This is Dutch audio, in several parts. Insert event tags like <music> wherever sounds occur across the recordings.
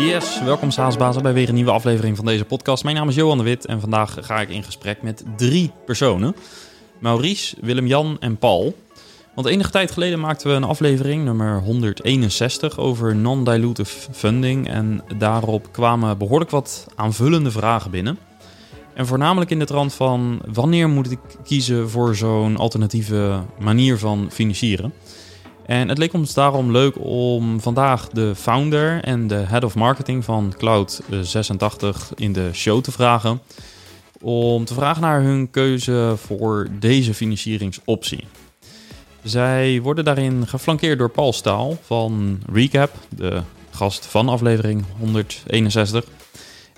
Yes, welkom SaaSbazen bij weer een nieuwe aflevering van deze podcast. Mijn naam is Johan de Wit en vandaag ga ik in gesprek met drie personen. Maurice, Willem-Jan en Paul. Want enige tijd geleden maakten we een aflevering, nummer 161, over non-dilutive funding. En daarop kwamen behoorlijk wat aanvullende vragen binnen. En voornamelijk in de trant van wanneer moet ik kiezen voor zo'n alternatieve manier van financieren. En het leek ons daarom leuk om vandaag de founder en de head of marketing van Cloud86 in de show te vragen. Om te vragen naar hun keuze voor deze financieringsoptie. Zij worden daarin geflankeerd door Paul Staal van Recap, de gast van aflevering 161.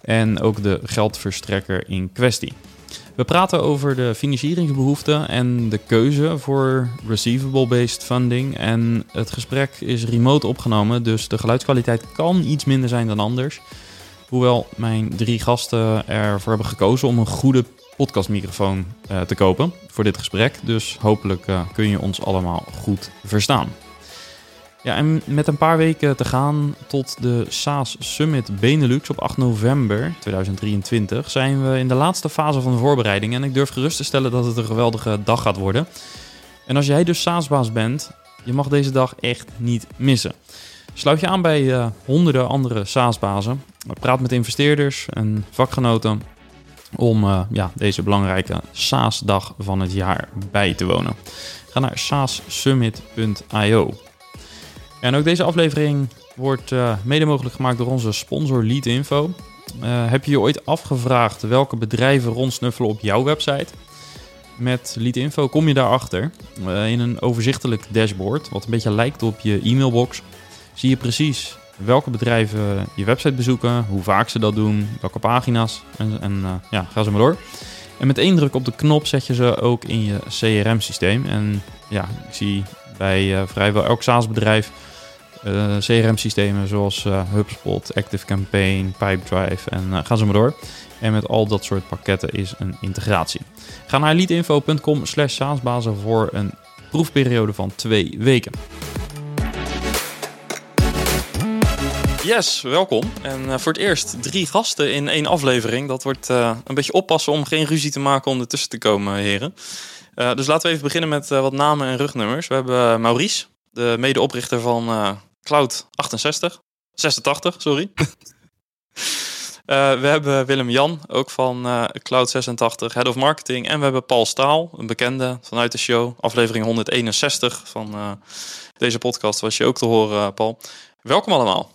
En ook de geldverstrekker in kwestie. We praten over de financieringsbehoeften en de keuze voor receivable-based funding. En het gesprek is remote opgenomen, dus de geluidskwaliteit kan iets minder zijn dan anders. Hoewel mijn drie gasten ervoor hebben gekozen om een goede podcastmicrofoon uh, te kopen voor dit gesprek. Dus hopelijk uh, kun je ons allemaal goed verstaan. Ja, en met een paar weken te gaan tot de SaaS Summit Benelux op 8 november 2023 zijn we in de laatste fase van de voorbereiding. En ik durf gerust te stellen dat het een geweldige dag gaat worden. En als jij dus SaaS-baas bent, je mag deze dag echt niet missen. Sluit je aan bij uh, honderden andere SaaS-bazen. Praat met investeerders en vakgenoten om uh, ja, deze belangrijke SaaS-dag van het jaar bij te wonen. Ga naar saassummit.io. En ook deze aflevering wordt uh, mede mogelijk gemaakt door onze sponsor Leadinfo. Uh, heb je je ooit afgevraagd welke bedrijven rondsnuffelen op jouw website? Met Leadinfo kom je daarachter uh, in een overzichtelijk dashboard, wat een beetje lijkt op je e-mailbox. Zie je precies welke bedrijven je website bezoeken, hoe vaak ze dat doen, welke pagina's en, en ja, ga zo maar door. En met één druk op de knop zet je ze ook in je CRM-systeem. En ja, ik zie bij vrijwel elk SaaS-bedrijf uh, CRM-systemen zoals uh, HubSpot, ActiveCampaign, Pipedrive en uh, ga zo maar door. En met al dat soort pakketten is een integratie. Ga naar leadinfo.com slash saasbazen voor een proefperiode van twee weken. Yes, welkom. En voor het eerst drie gasten in één aflevering. Dat wordt een beetje oppassen om geen ruzie te maken om ertussen te komen, heren. dus laten we even beginnen met wat namen en rugnummers. We hebben Maurice, de medeoprichter van Cloud 68. 86, sorry. uh, <laughs> we hebben Willem-Jan, ook van uh, Cloud 86, Head of Marketing. En we hebben Paul Staal, een bekende vanuit de show. Aflevering 161 van uh, deze podcast was je ook te horen, Paul. Welkom allemaal.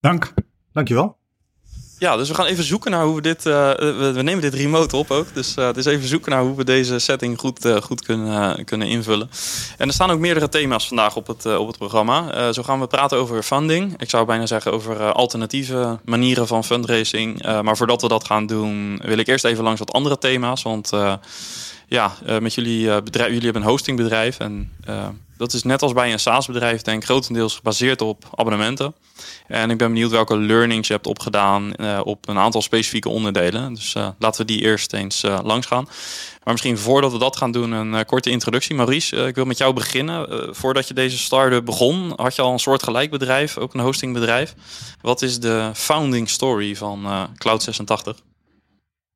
Dank. Dankjewel. Ja, dus we gaan even zoeken naar hoe we dit. Uh, we, nemen dit remote op ook. Dus uh, dus even zoeken naar hoe we deze setting goed, uh, goed kunnen, kunnen invullen. En er staan ook meerdere thema's vandaag op het, op het programma. zo gaan we praten over funding. Ik zou bijna zeggen over alternatieve manieren van fundraising. maar voordat we dat gaan doen, wil ik eerst even langs wat andere thema's. Want ja, met jullie bedrijf, jullie hebben een hostingbedrijf. En dat is net als bij een SaaS-bedrijf, denk ik, grotendeels gebaseerd op abonnementen. En ik ben benieuwd welke learnings je hebt opgedaan op een aantal specifieke onderdelen. Dus laten we die eerst eens langs gaan. Maar misschien voordat we dat gaan doen, een korte introductie. Maurice, ik wil met jou beginnen. voordat je deze start-up begon, had je al een soort gelijk bedrijf, ook een hostingbedrijf. Wat is de founding story van Cloud86?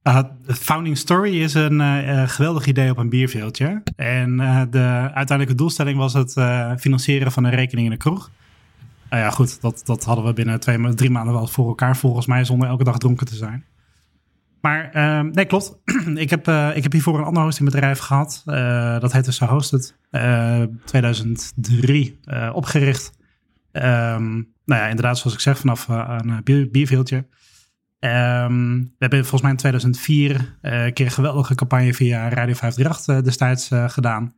Uh, de founding story is een uh, geweldig idee op een bierveeltje. En de uiteindelijke doelstelling was het financieren van een rekening in de kroeg. Nou ja, goed, dat, dat hadden we binnen twee, drie maanden wel voor elkaar, volgens mij, zonder elke dag dronken te zijn. Maar ehm, nee, klopt. <clears throat> ik, heb, ik heb hiervoor een ander hostingbedrijf gehad. dat heette So Hosted. 2003 opgericht. Um, nou ja, inderdaad, zoals ik zeg, vanaf een bierveeltje. Um, we hebben volgens mij in 2004 uh, een keer een geweldige campagne via Radio 538 uh, destijds uh, gedaan.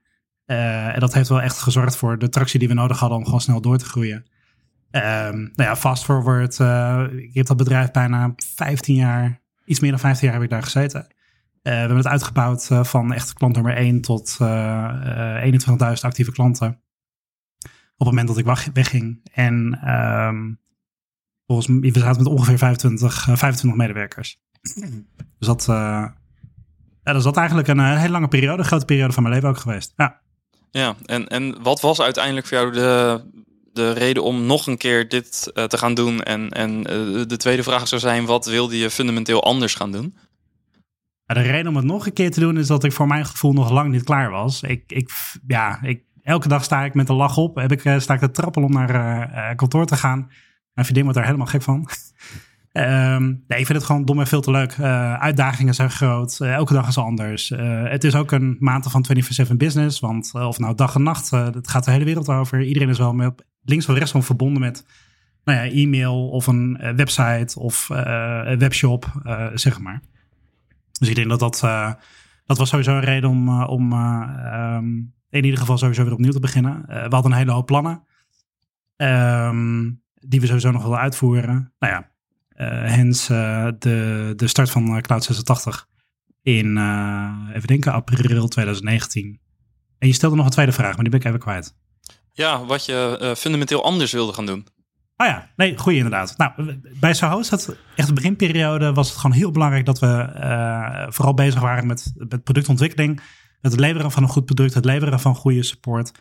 En dat heeft wel echt gezorgd voor de tractie die we nodig hadden om gewoon snel door te groeien. Um, nou ja, fast forward. ik heb dat bedrijf bijna 15 jaar, iets meer dan 15 jaar heb ik daar gezeten. we hebben het uitgebouwd van echt klant nummer 1 tot 21.000 actieve klanten. Op het moment dat ik wegging. En um, Volgens mij, we zaten met ongeveer 25, 25 eh, medewerkers. Dus dat, uh, ja, dat is dat eigenlijk een, een, hele lange periode, een grote periode van mijn leven ook geweest. Ja, ja en, en wat was uiteindelijk voor jou de, de reden om nog een keer dit te gaan doen? En, en de tweede vraag zou zijn, wat wilde je fundamenteel anders gaan doen? De reden om het nog een keer te doen is dat ik voor mijn gevoel nog lang niet klaar was. Ik, ik, ja, ik, elke dag sta ik met een lach op. Heb ik, sta ik te trappelen om naar kantoor te gaan. Mijn vriendin wordt er helemaal gek van. Um, <laughs> nee, ik vind het gewoon dom en veel te leuk. Uh, uitdagingen zijn groot. Uh, elke dag is anders. Uh, het is ook een maand van 24-7 business. Want of nou dag en nacht, het gaat de hele wereld over. Iedereen is wel met, links of rechts van verbonden met nou ja, e-mail of een website of webshop, zeg maar. Dus ik denk dat dat, dat was sowieso een reden om, om um, in ieder geval sowieso weer opnieuw te beginnen. we hadden een hele hoop plannen. Um, die we sowieso nog willen uitvoeren. Nou ja, uh, hens uh, de, de start van uh, Cloud 86 in, even denken, april 2019. En je stelde nog een tweede vraag, maar die ben ik even kwijt. Ja, wat je fundamenteel anders wilde gaan doen. Oh ja, nee, goeie inderdaad. Nou, bij Sohost, het echt de beginperiode, was het gewoon heel belangrijk dat we vooral bezig waren met, met productontwikkeling. Met het leveren van een goed product, het leveren van goede support.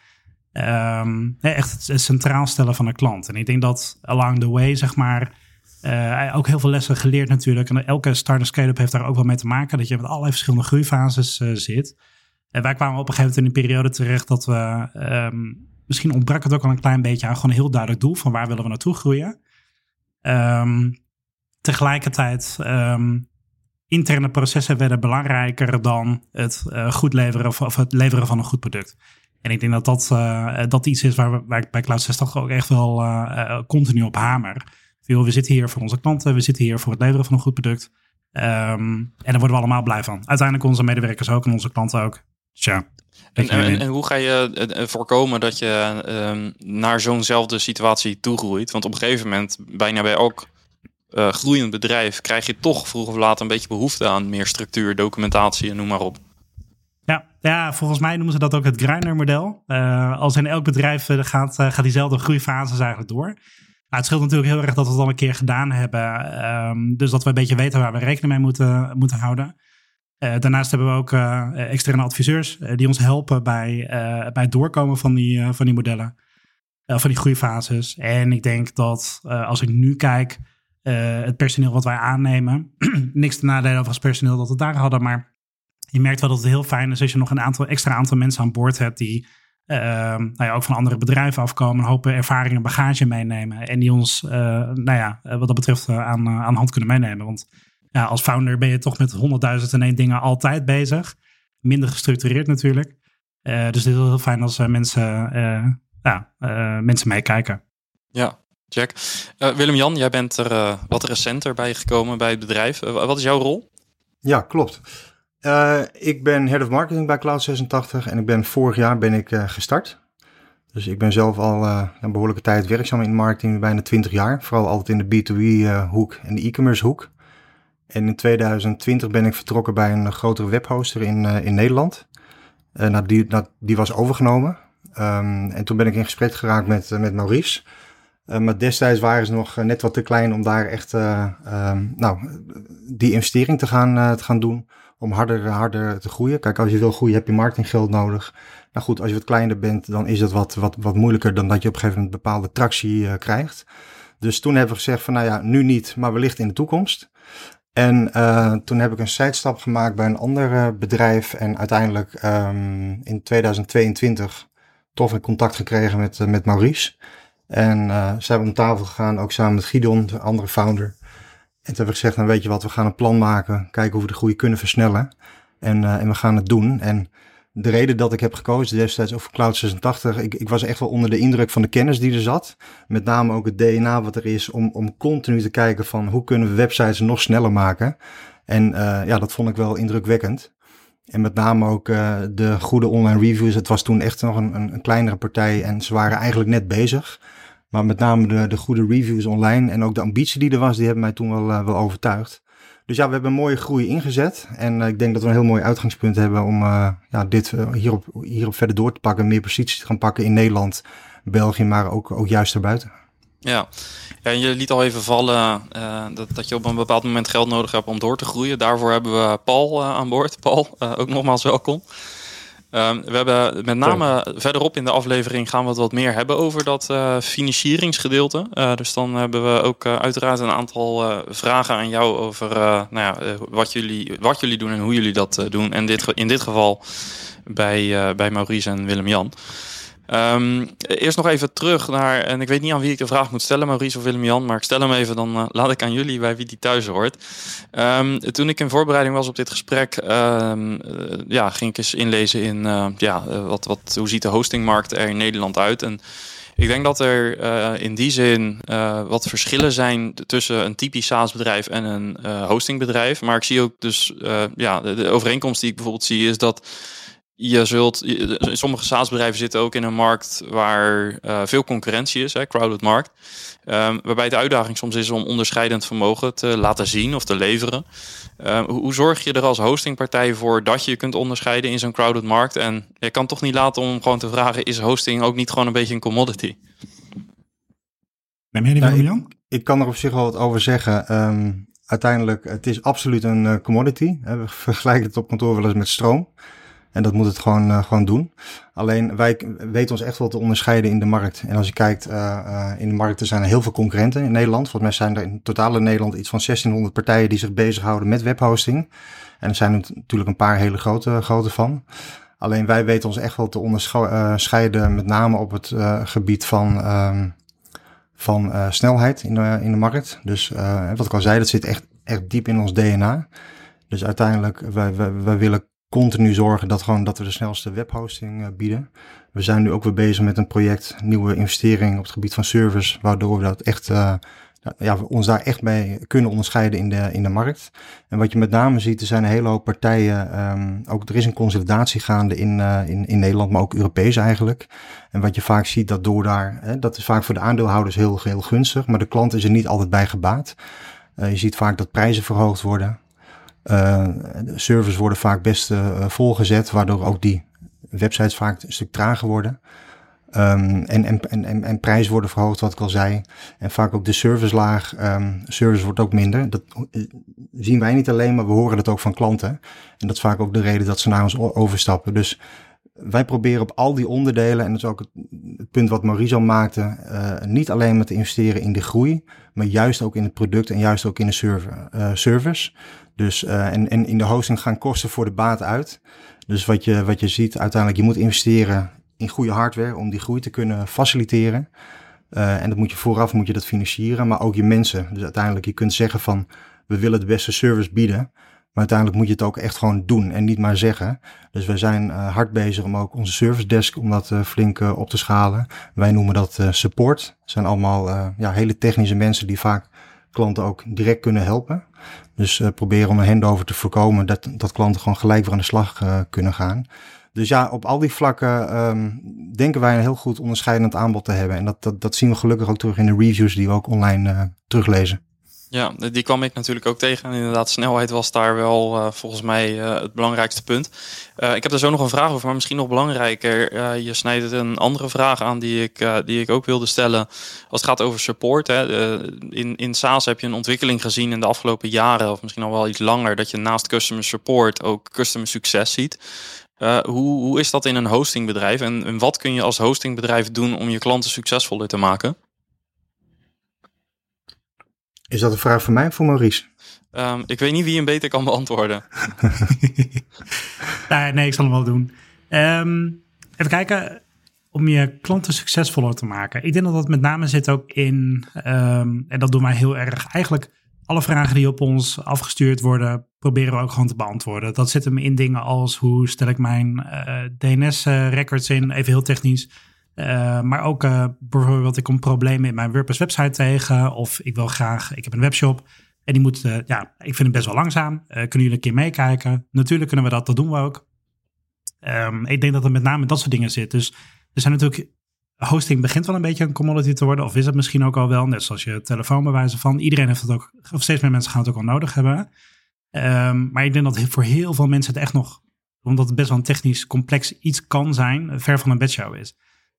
Um, echt het centraal stellen van de klant. En ik denk dat along the way, zeg maar, uh, ook heel veel lessen geleerd natuurlijk. En elke start-up scale-up heeft daar ook wel mee te maken. Dat je met allerlei verschillende groeifases uh, zit. En wij kwamen op een gegeven moment in een periode terecht dat we... Um, misschien ontbrak het ook al een klein beetje aan gewoon een heel duidelijk doel. Van waar willen we naartoe groeien. Um, tegelijkertijd interne processen werden belangrijker dan het uh, goed leveren of, of, het leveren van een goed product. En ik denk dat dat, uh, dat iets is waar, we, waar ik bij Cloud 60 ook echt wel uh, continu op hamer. we zitten hier voor onze klanten, we zitten hier voor het leveren van een goed product. Um, en daar worden we allemaal blij van. Uiteindelijk onze medewerkers ook en onze klanten ook. Tja. En, en, en, hoe ga je voorkomen dat je um, naar zo'nzelfde situatie toegroeit? Want op een gegeven moment, bijna bij elk uh, groeiend bedrijf, krijg je toch vroeg of laat een beetje behoefte aan meer structuur, documentatie en noem maar op. Ja, ja, volgens mij noemen ze dat ook het Grindr-model. Uh, als in elk bedrijf uh, gaat, uh, gaat diezelfde groeifases eigenlijk door. Nou, het scheelt natuurlijk heel erg dat we het al een keer gedaan hebben. Um, dus dat we een beetje weten waar we rekening mee moeten, moeten houden. daarnaast hebben we ook externe adviseurs die ons helpen bij, bij het doorkomen van die, van die modellen. van die groeifases. En ik denk dat als ik nu kijk, het personeel wat wij aannemen, <clears throat> niks te nadelen over het personeel dat we daar hadden, maar je merkt wel dat het heel fijn is als je nog een aantal extra aantal mensen aan boord hebt die uh, nou ja, ook van andere bedrijven afkomen, een hoop ervaring en bagage meenemen. En die ons, uh, nou ja, wat dat betreft aan, aan hand kunnen meenemen. Want ja, als founder ben je toch met honderdduizend en één dingen altijd bezig. Minder gestructureerd natuurlijk. dus het is heel fijn als mensen, ja, mensen meekijken. Ja, Jack. Willem-Jan, jij bent er wat recenter bij gekomen bij het bedrijf. wat is jouw rol? Ja, klopt. Uh, ik ben Head of Marketing bij Cloud86 en ik ben vorig jaar ben ik uh, gestart. Dus ik ben zelf al uh, een behoorlijke tijd werkzaam in marketing, bijna 20 jaar. Vooral altijd in de B2B hoek en de e-commerce hoek. En in 2020 ben ik vertrokken bij een grotere webhoster in, in Nederland. Nou, die, nou, die was overgenomen. Um, en toen ben ik in gesprek geraakt met, met Maurice. maar destijds waren ze nog net wat te klein om daar echt um, nou, die investering te gaan, te gaan doen om harder, harder te groeien. Kijk, als je wil groeien heb je marketinggeld nodig. Nou goed, als je wat kleiner bent, dan is het wat, wat, wat moeilijker dan dat je op een gegeven moment bepaalde tractie uh, krijgt. Dus toen hebben we gezegd van nou ja, nu niet, maar wellicht in de toekomst. En uh, toen heb ik een sidestap gemaakt bij een ander uh, bedrijf. En uiteindelijk um, in 2022 tof in contact gekregen met, met Maurice. En zijn we om tafel gegaan, ook samen met Gideon, de andere founder. En toen hebben we gezegd, nou weet je wat, we gaan een plan maken, kijken hoe we de groei kunnen versnellen. En, uh, en we gaan het doen. En de reden dat ik heb gekozen destijds over Cloud 86, ik, ik was echt wel onder de indruk van de kennis die er zat. Met name ook het DNA wat er is om, om continu te kijken van hoe kunnen we websites nog sneller maken. En uh, ja, dat vond ik wel indrukwekkend. En met name ook uh, de goede online reviews. Het was toen echt nog een, een kleinere partij en ze waren eigenlijk net bezig. Maar met name de, de goede reviews online en ook de ambitie die er was, die hebben mij toen wel, uh, wel overtuigd. Dus ja, we hebben een mooie groei ingezet. En uh, ik denk dat we een heel mooi uitgangspunt hebben om uh, ja, dit hierop, hierop verder door te pakken. Meer posities te gaan pakken in Nederland, België, maar ook, ook juist erbuiten. Ja. ja, en je liet al even vallen dat, dat je op een bepaald moment geld nodig hebt om door te groeien. Daarvoor hebben we Paul aan boord. Paul, ook nogmaals welkom. Um, we hebben met name verderop in de aflevering gaan we het wat meer hebben over dat uh, financieringsgedeelte. Uh, dus dan hebben we ook uh, uiteraard een aantal vragen aan jou over nou ja, wat, jullie, wat jullie doen en hoe jullie dat doen. En dit, in dit geval bij, bij Maurice en Willem-Jan. Um, eerst nog even terug naar, en ik weet niet aan wie ik de vraag moet stellen, Maurice of Willem-Jan, maar ik stel hem even, dan uh, laat ik aan jullie bij wie die thuis hoort. Um, toen ik in voorbereiding was op dit gesprek, um, uh, ja, ging ik eens inlezen in, uh, ja, wat, wat, hoe ziet de hostingmarkt er in Nederland uit? En ik denk dat er in die zin wat verschillen zijn tussen een typisch SaaS-bedrijf en een hostingbedrijf. Maar ik zie ook dus, ja, de overeenkomst die ik bijvoorbeeld zie is dat je zult, sommige SaaS-bedrijven zitten ook in een markt waar uh, veel concurrentie is, hè, crowded markt. Um, waarbij de uitdaging soms is om onderscheidend vermogen te laten zien of te leveren. Um, hoe, hoe, zorg je er als hostingpartij voor dat je kunt onderscheiden in zo'n crowded markt? En je kan toch niet laten om gewoon te vragen, is hosting ook niet gewoon een beetje een commodity? Jij die nou, ik, ik kan er op zich wel wat over zeggen. Um, uiteindelijk, het is absoluut een uh, commodity. We <laughs> vergelijken het op kantoor wel eens met stroom. En dat moet het gewoon, uh, gewoon doen. Alleen wij weten ons echt wel te onderscheiden in de markt. En als je kijkt, uh, uh, in de markt er zijn er heel veel concurrenten in Nederland. Volgens mij zijn er in totaal in Nederland iets van 1600 partijen die zich bezighouden met webhosting. En er zijn er natuurlijk een paar hele grote, grote van. Alleen wij weten ons echt wel te onderscheiden, met name op het gebied van, ehm, van snelheid in de, in de markt. Dus wat ik al zei, dat zit echt, echt diep in ons DNA. Dus uiteindelijk, wij, wij, wij willen continu zorgen dat, gewoon, dat we de snelste webhosting uh, bieden. We zijn nu ook weer bezig met een project, nieuwe investering op het gebied van service, waardoor we dat echt, uh, ja, we ons daar echt mee kunnen onderscheiden in de, in de markt. En wat je met name ziet, er zijn een hele hoop partijen, um, ook er is een consolidatie gaande in, uh, in, in Nederland, maar ook Europees eigenlijk. En wat je vaak ziet, dat door daar, hè, dat is vaak voor de aandeelhouders heel, heel gunstig, maar de klant is er niet altijd bij gebaat. je ziet vaak dat prijzen verhoogd worden. Uh, de servers worden vaak best uh, volgezet, waardoor ook die websites vaak een stuk trager worden. Um, en, en, en, en prijzen worden verhoogd, wat ik al zei. En vaak ook de servicelaag, um, service wordt ook minder. Dat zien wij niet alleen, maar we horen het ook van klanten. En dat is vaak ook de reden dat ze naar ons overstappen. Dus wij proberen op al die onderdelen, en dat is ook het, punt wat Maurice al maakte, uh, niet alleen met te investeren in de groei, maar juist ook in het product en juist ook in de server, uh, service. Dus, uh, en, in de hosting gaan kosten voor de baat uit. Dus wat je, wat je ziet, uiteindelijk, je moet investeren in goede hardware om die groei te kunnen faciliteren. En dat moet je vooraf moet je dat financieren, maar ook je mensen. Dus uiteindelijk, je kunt zeggen van, we willen de beste service bieden. Maar uiteindelijk moet je het ook echt gewoon doen en niet maar zeggen. Dus wij zijn uh, hard bezig om ook onze service desk om dat uh, flink uh, op te schalen. Wij noemen dat support. Het zijn allemaal ja, hele technische mensen die vaak klanten ook direct kunnen helpen. Dus proberen om een handover te voorkomen dat, dat klanten gewoon gelijk weer aan de slag kunnen gaan. Dus ja, op al die vlakken um, denken wij een heel goed onderscheidend aanbod te hebben. En dat, dat, dat zien we gelukkig ook terug in de reviews die we ook online teruglezen. Ja, die kwam ik natuurlijk ook tegen. En inderdaad, snelheid was daar wel uh, volgens mij uh, het belangrijkste punt. Uh, ik heb er zo nog een vraag over, maar misschien nog belangrijker. je snijdt een andere vraag aan die ik, die ik ook wilde stellen. Als het gaat over support. Hè. in, in SaaS heb je een ontwikkeling gezien in de afgelopen jaren, of misschien al wel iets langer, dat je naast customer support ook customer succes ziet. hoe, hoe is dat in een hostingbedrijf? En, en wat kun je als hostingbedrijf doen om je klanten succesvoller te maken? Is dat een vraag voor mij of voor Maurice? Um, ik weet niet wie hem beter kan beantwoorden. <laughs> nee, nee, ik zal hem wel doen. Um, even kijken, om je klanten succesvoller te maken. Ik denk dat dat met name zit ook in, um, en dat doen wij heel erg, eigenlijk alle vragen die op ons afgestuurd worden, proberen we ook gewoon te beantwoorden. Dat zit hem in dingen als hoe stel ik mijn uh, eh, DNS-records in, even heel technisch. Uh, maar ook uh, bijvoorbeeld, ik kom problemen in mijn WordPress website tegen. Of ik wil graag, ik heb een webshop. En die moet, uh, ja, ik vind het best wel langzaam. kunnen jullie een keer meekijken? Natuurlijk kunnen we dat, dat doen we ook. Um, ik denk dat het met name dat soort dingen zit. Dus er zijn natuurlijk, hosting begint wel een beetje een commodity te worden. Of is het misschien ook al wel, net zoals je telefoonbewijzen van. Iedereen heeft het ook, of steeds meer mensen gaan het ook al nodig hebben. Um, maar ik denk dat voor heel veel mensen het echt nog, omdat het best wel een technisch complex iets kan zijn, ver van een bedshow is.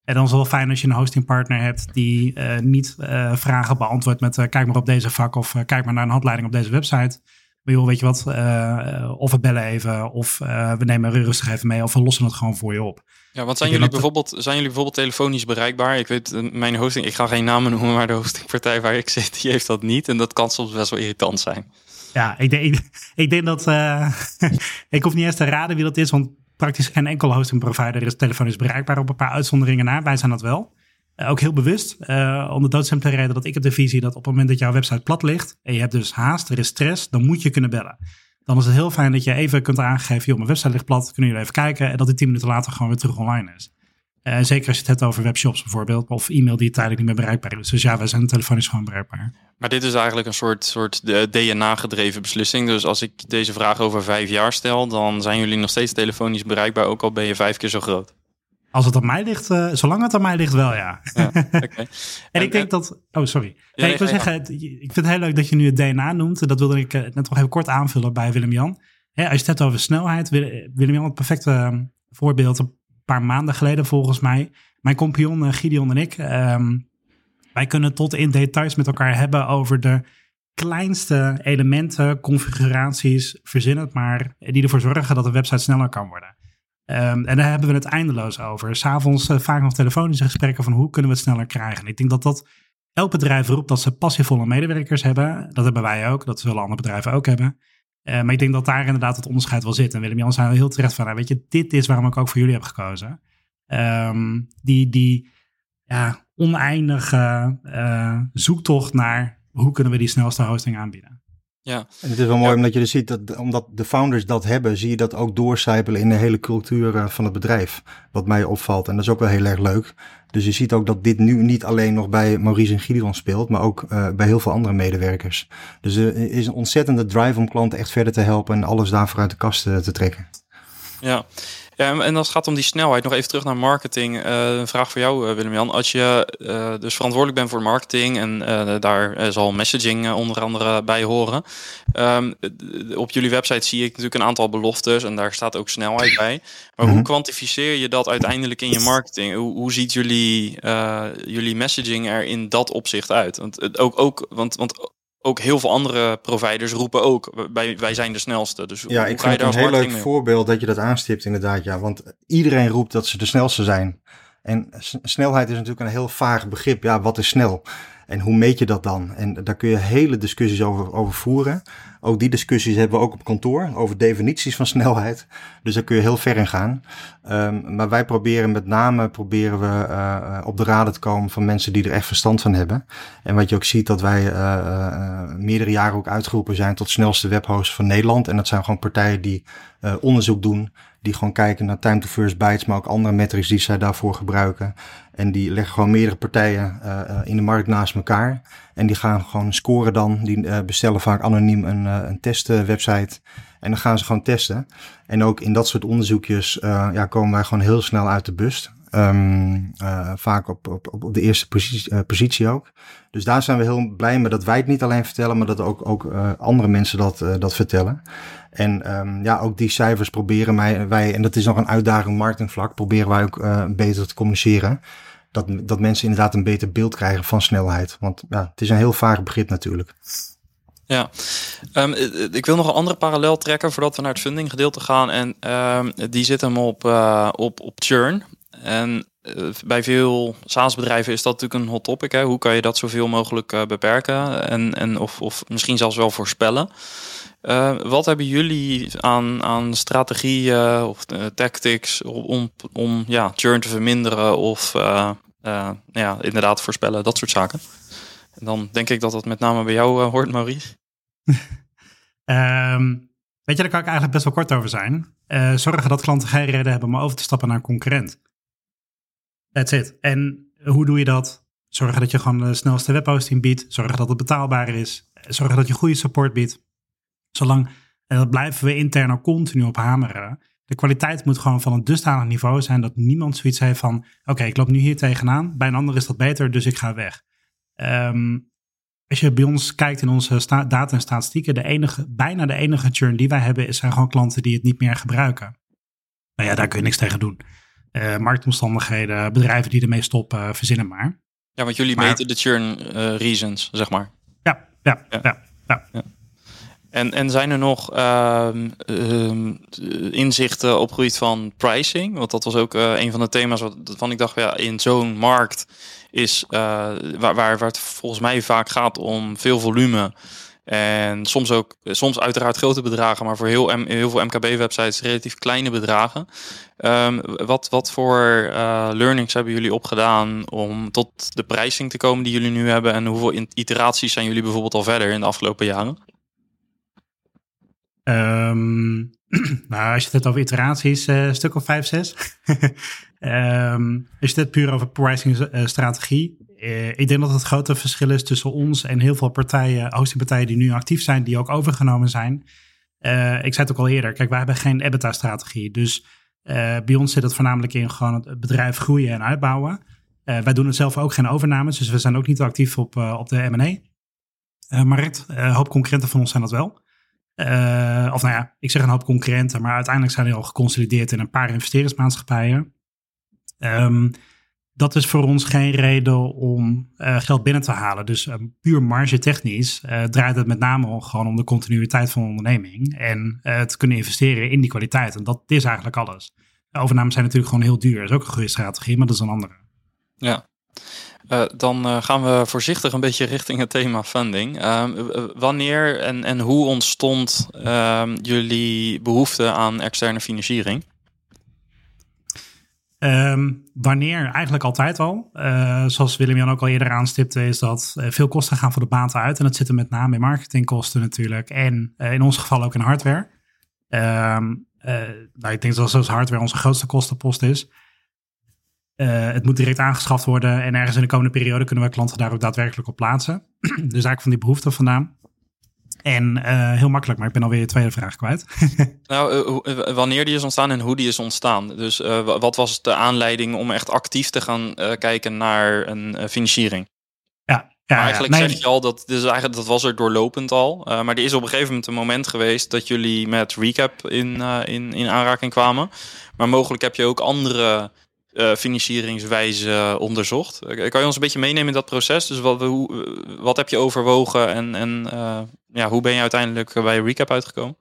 En dan is het wel fijn als je een hostingpartner hebt die uh, niet uh, vragen beantwoordt met uh, kijk maar op deze vak of kijk maar naar een handleiding op deze website. Maar joh, weet je wat, of we bellen even, of we nemen rustig even mee, of we lossen het gewoon voor je op. Ja, want zijn jullie, bijvoorbeeld, zijn jullie bijvoorbeeld telefonisch bereikbaar? Ik weet, mijn hosting, ik ga geen namen noemen, maar de hostingpartij waar ik zit, die heeft dat niet. En dat kan soms best wel irritant zijn. Ja, ik denk, ik, denk dat, uh, <laughs> ik hoef niet eens te raden wie dat is, want praktisch geen enkel hosting provider is telefonisch bereikbaar op een paar uitzonderingen na. Wij zijn dat wel. Uh, ook heel bewust, uh, om de doodsimpele reden dat ik heb de visie dat op het moment dat jouw website plat ligt en je hebt dus haast, er is stress, dan moet je kunnen bellen. Dan is het heel fijn dat je even kunt aangeven, joh, mijn website ligt plat, kunnen jullie even kijken en dat die tien minuten later gewoon weer terug online is. Uh, zeker als je het hebt over webshops bijvoorbeeld, of e-mail die tijdelijk niet meer bereikbaar is. Dus ja, wij zijn telefonisch gewoon bereikbaar. Maar dit is eigenlijk een soort, soort DNA-gedreven beslissing. Dus als ik deze vraag over vijf jaar stel, dan zijn jullie nog steeds telefonisch bereikbaar, ook al ben je vijf keer zo groot. Als het aan mij ligt, uh, zolang het aan mij ligt, wel ja. ja okay. <laughs> en, en, ik denk dat. Oh, sorry. Ja, nee, ik wil zeggen, ik vind het heel leuk dat je nu het DNA noemt. Dat wilde ik net nog even kort aanvullen bij Willem-Jan. als je het hebt over snelheid, Willem-Jan, het perfecte ehm, voorbeeld. Paar maanden geleden, volgens mij. Mijn compagnon uh, Gideon en ik. Um, wij kunnen tot in details met elkaar hebben over de kleinste elementen, configuraties, verzin het maar, die ervoor zorgen dat de website sneller kan worden. Um, en daar hebben we het eindeloos over. S'avonds uh, vaak nog telefonische gesprekken van hoe kunnen we het sneller krijgen. Ik denk dat dat elk bedrijf roept dat ze passievolle medewerkers hebben. Dat hebben wij ook, dat zullen andere bedrijven ook hebben. Uh, maar ik denk dat daar inderdaad het onderscheid wel zit. En Willem-Jan zijn heel terecht van, nou, weet je, dit is waarom ik ook voor jullie heb gekozen. Um, die, die ja, oneindige uh, zoektocht naar hoe kunnen we die snelste hosting aanbieden. Ja. En het is wel mooi omdat je dus ziet dat omdat de founders dat hebben, zie je dat ook doorcijpelen in de hele cultuur eh, van het bedrijf. Wat mij opvalt. En dat is ook wel heel erg leuk. Dus je ziet ook dat dit nu niet alleen nog bij Maurice en Gideon speelt, maar ook uh, bij heel veel andere medewerkers. Dus er is een ontzettende drive om klanten echt verder te helpen en alles daarvoor uit de kast te trekken. Ja, ja, en als het gaat om die snelheid, nog even terug naar marketing. Uh, een vraag voor jou, uh, Willem-Jan. Als je uh, dus verantwoordelijk bent voor marketing en daar zal messaging onder andere bij horen. Um, op jullie website zie ik natuurlijk een aantal beloftes en daar staat ook snelheid bij. Maar hoe mhm. kwantificeer je dat uiteindelijk in je marketing? Hoe, hoe ziet jullie, jullie messaging er in dat opzicht uit? Want, ook, ook, want, want ook heel veel andere providers roepen ook, wij, wij zijn de snelste. Dus ja, ik vind het een heel leuk voorbeeld dat je dat aanstipt inderdaad. Ja, want iedereen roept dat ze de snelste zijn. En snelheid is natuurlijk een heel vaag begrip. Ja, wat is snel? En hoe meet je dat dan? En daar kun je hele discussies over, over voeren. Ook die discussies hebben we ook op kantoor over definities van snelheid. Dus daar kun je heel ver in gaan. Um, maar wij proberen met name proberen we uh, op de raden te komen van mensen die er echt verstand van hebben. En wat je ook ziet dat wij uh, meerdere jaren ook uitgeroepen zijn tot snelste webhost van Nederland. En dat zijn gewoon partijen die onderzoek doen die gewoon kijken naar time to first bytes, maar ook andere metrics die zij daarvoor gebruiken. En die leggen gewoon meerdere partijen uh, in de markt naast elkaar. En die gaan gewoon scoren dan. Die uh, bestellen vaak anoniem een, een testwebsite. En dan gaan ze gewoon testen. En ook in dat soort onderzoekjes ja, komen wij gewoon heel snel uit de bus. Um, vaak op, op, op de eerste positie, positie ook. Dus daar zijn we heel blij mee dat wij het niet alleen vertellen, maar dat ook, ook andere mensen dat, dat vertellen. En um, ja, ook die cijfers proberen wij, wij, en dat is nog een uitdaging marketingvlak, proberen wij ook uh, beter te communiceren. Dat, dat mensen inderdaad een beter beeld krijgen van snelheid. Want ja, het is een heel vaag begrip natuurlijk. Ja, um, ik wil nog een andere parallel trekken voordat we naar het funding gedeelte gaan. En um, die zit hem op, op, op churn. En bij veel SaaS-bedrijven is dat natuurlijk een hot topic. Hè? Hoe kan je dat zoveel mogelijk beperken en, en of, of misschien zelfs wel voorspellen? Uh, wat hebben jullie aan, aan strategieën of uh, tactics om, om ja, churn te verminderen of uh, ja, inderdaad voorspellen, dat soort zaken? En dan denk ik dat dat met name bij jou hoort, Maurice. um, <laughs> weet je, daar kan ik eigenlijk best wel kort over zijn. zorgen dat klanten geen reden hebben om over te stappen naar een concurrent. That's it. En hoe doe je dat? Zorgen dat je gewoon de snelste webhosting biedt. Zorgen dat het betaalbaar is. Zorgen dat je goede support biedt. Zolang, en dat blijven we intern ook continu op hameren. De kwaliteit moet gewoon van een dusdanig niveau zijn dat niemand zoiets heeft van: oké, ik loop nu hier tegenaan. Bij een ander is dat beter, dus ik ga weg. Um, als je bij ons kijkt in onze data en statistieken, de enige, bijna de enige churn die wij hebben, zijn gewoon klanten die het niet meer gebruiken. Nou ja, daar kun je niks tegen doen. Uh, marktomstandigheden, bedrijven die ermee stoppen, verzinnen maar. Ja, want jullie meten de churn uh, reasons, zeg maar. Ja, ja, ja. ja, ja. En, en zijn er nog ehm, ehm, inzichten op van pricing? Want dat was ook uh, een van de thema's waarvan ik dacht, ja, in zo'n markt is uh, waar, waar, waar het volgens mij vaak gaat om veel volume. En soms ook, soms uiteraard grote bedragen, maar voor heel, heel veel MKB-websites relatief kleine bedragen. Um, wat, wat voor uh, learnings hebben jullie opgedaan om tot de pricing te komen die jullie nu hebben? En hoeveel iteraties zijn jullie bijvoorbeeld al verder in de afgelopen jaren? Um, <clears throat> nou, als je het hebt over iteraties, uh, een stuk of vijf, zes. um, <laughs> als je het puur over pricing uh, strategie. Uh, ik denk dat het grote verschil is tussen ons en heel veel partijen, hostingpartijen die nu actief zijn, die ook overgenomen zijn. ik zei het ook al eerder, kijk, wij hebben geen EBITDA-strategie. Dus bij ons zit het voornamelijk in gewoon het bedrijf groeien en uitbouwen. wij doen het zelf ook geen overnames, dus we zijn ook niet actief op, op de M&A-markt. een hoop concurrenten van ons zijn dat wel. Uh, of nou ja, ik zeg een hoop concurrenten, maar uiteindelijk zijn die al geconsolideerd in een paar investeringsmaatschappijen. Um, dat is voor ons geen reden om uh, geld binnen te halen. Dus uh, puur marge technisch draait het met name gewoon om de continuïteit van de onderneming en te kunnen investeren in die kwaliteit. En dat is eigenlijk alles. Overnames zijn natuurlijk gewoon heel duur. Dat is ook een goede strategie, maar dat is een andere. Ja, uh, dan uh, gaan we voorzichtig een beetje richting het thema funding. Uh, wanneer en, en hoe ontstond ehm, jullie behoefte aan externe financiering? Um, wanneer? Eigenlijk altijd al. Uh, zoals Willem-Jan ook al eerder aanstipte, is dat veel kosten gaan voor de baten uit. En dat zit er met name in marketingkosten natuurlijk. En in ons geval ook in hardware. Nou, ik denk dat zoals hardware onze grootste kostenpost is. Uh, het moet direct aangeschaft worden en ergens in de komende periode kunnen we klanten daar ook daadwerkelijk op plaatsen. <clears throat> dus eigenlijk van die behoefte vandaan. En uh, heel makkelijk, maar ik ben alweer je tweede vraag kwijt. <laughs> nou, uh, wanneer die is ontstaan en hoe die is ontstaan. Dus wat was de aanleiding om echt actief te gaan kijken naar een financiering? Ja, ja, maar eigenlijk ja, nee, zeg je al dat, dus eigenlijk, dat was er doorlopend al. maar er is op een gegeven moment een moment geweest dat jullie met Recap in, in, in aanraking kwamen. Maar mogelijk heb je ook andere uh, financieringswijze onderzocht. Eh, kan je ons een beetje meenemen in dat proces? Dus wat, hoe, eh, wat heb je overwogen en, en ja, hoe ben je uiteindelijk bij Recap uitgekomen?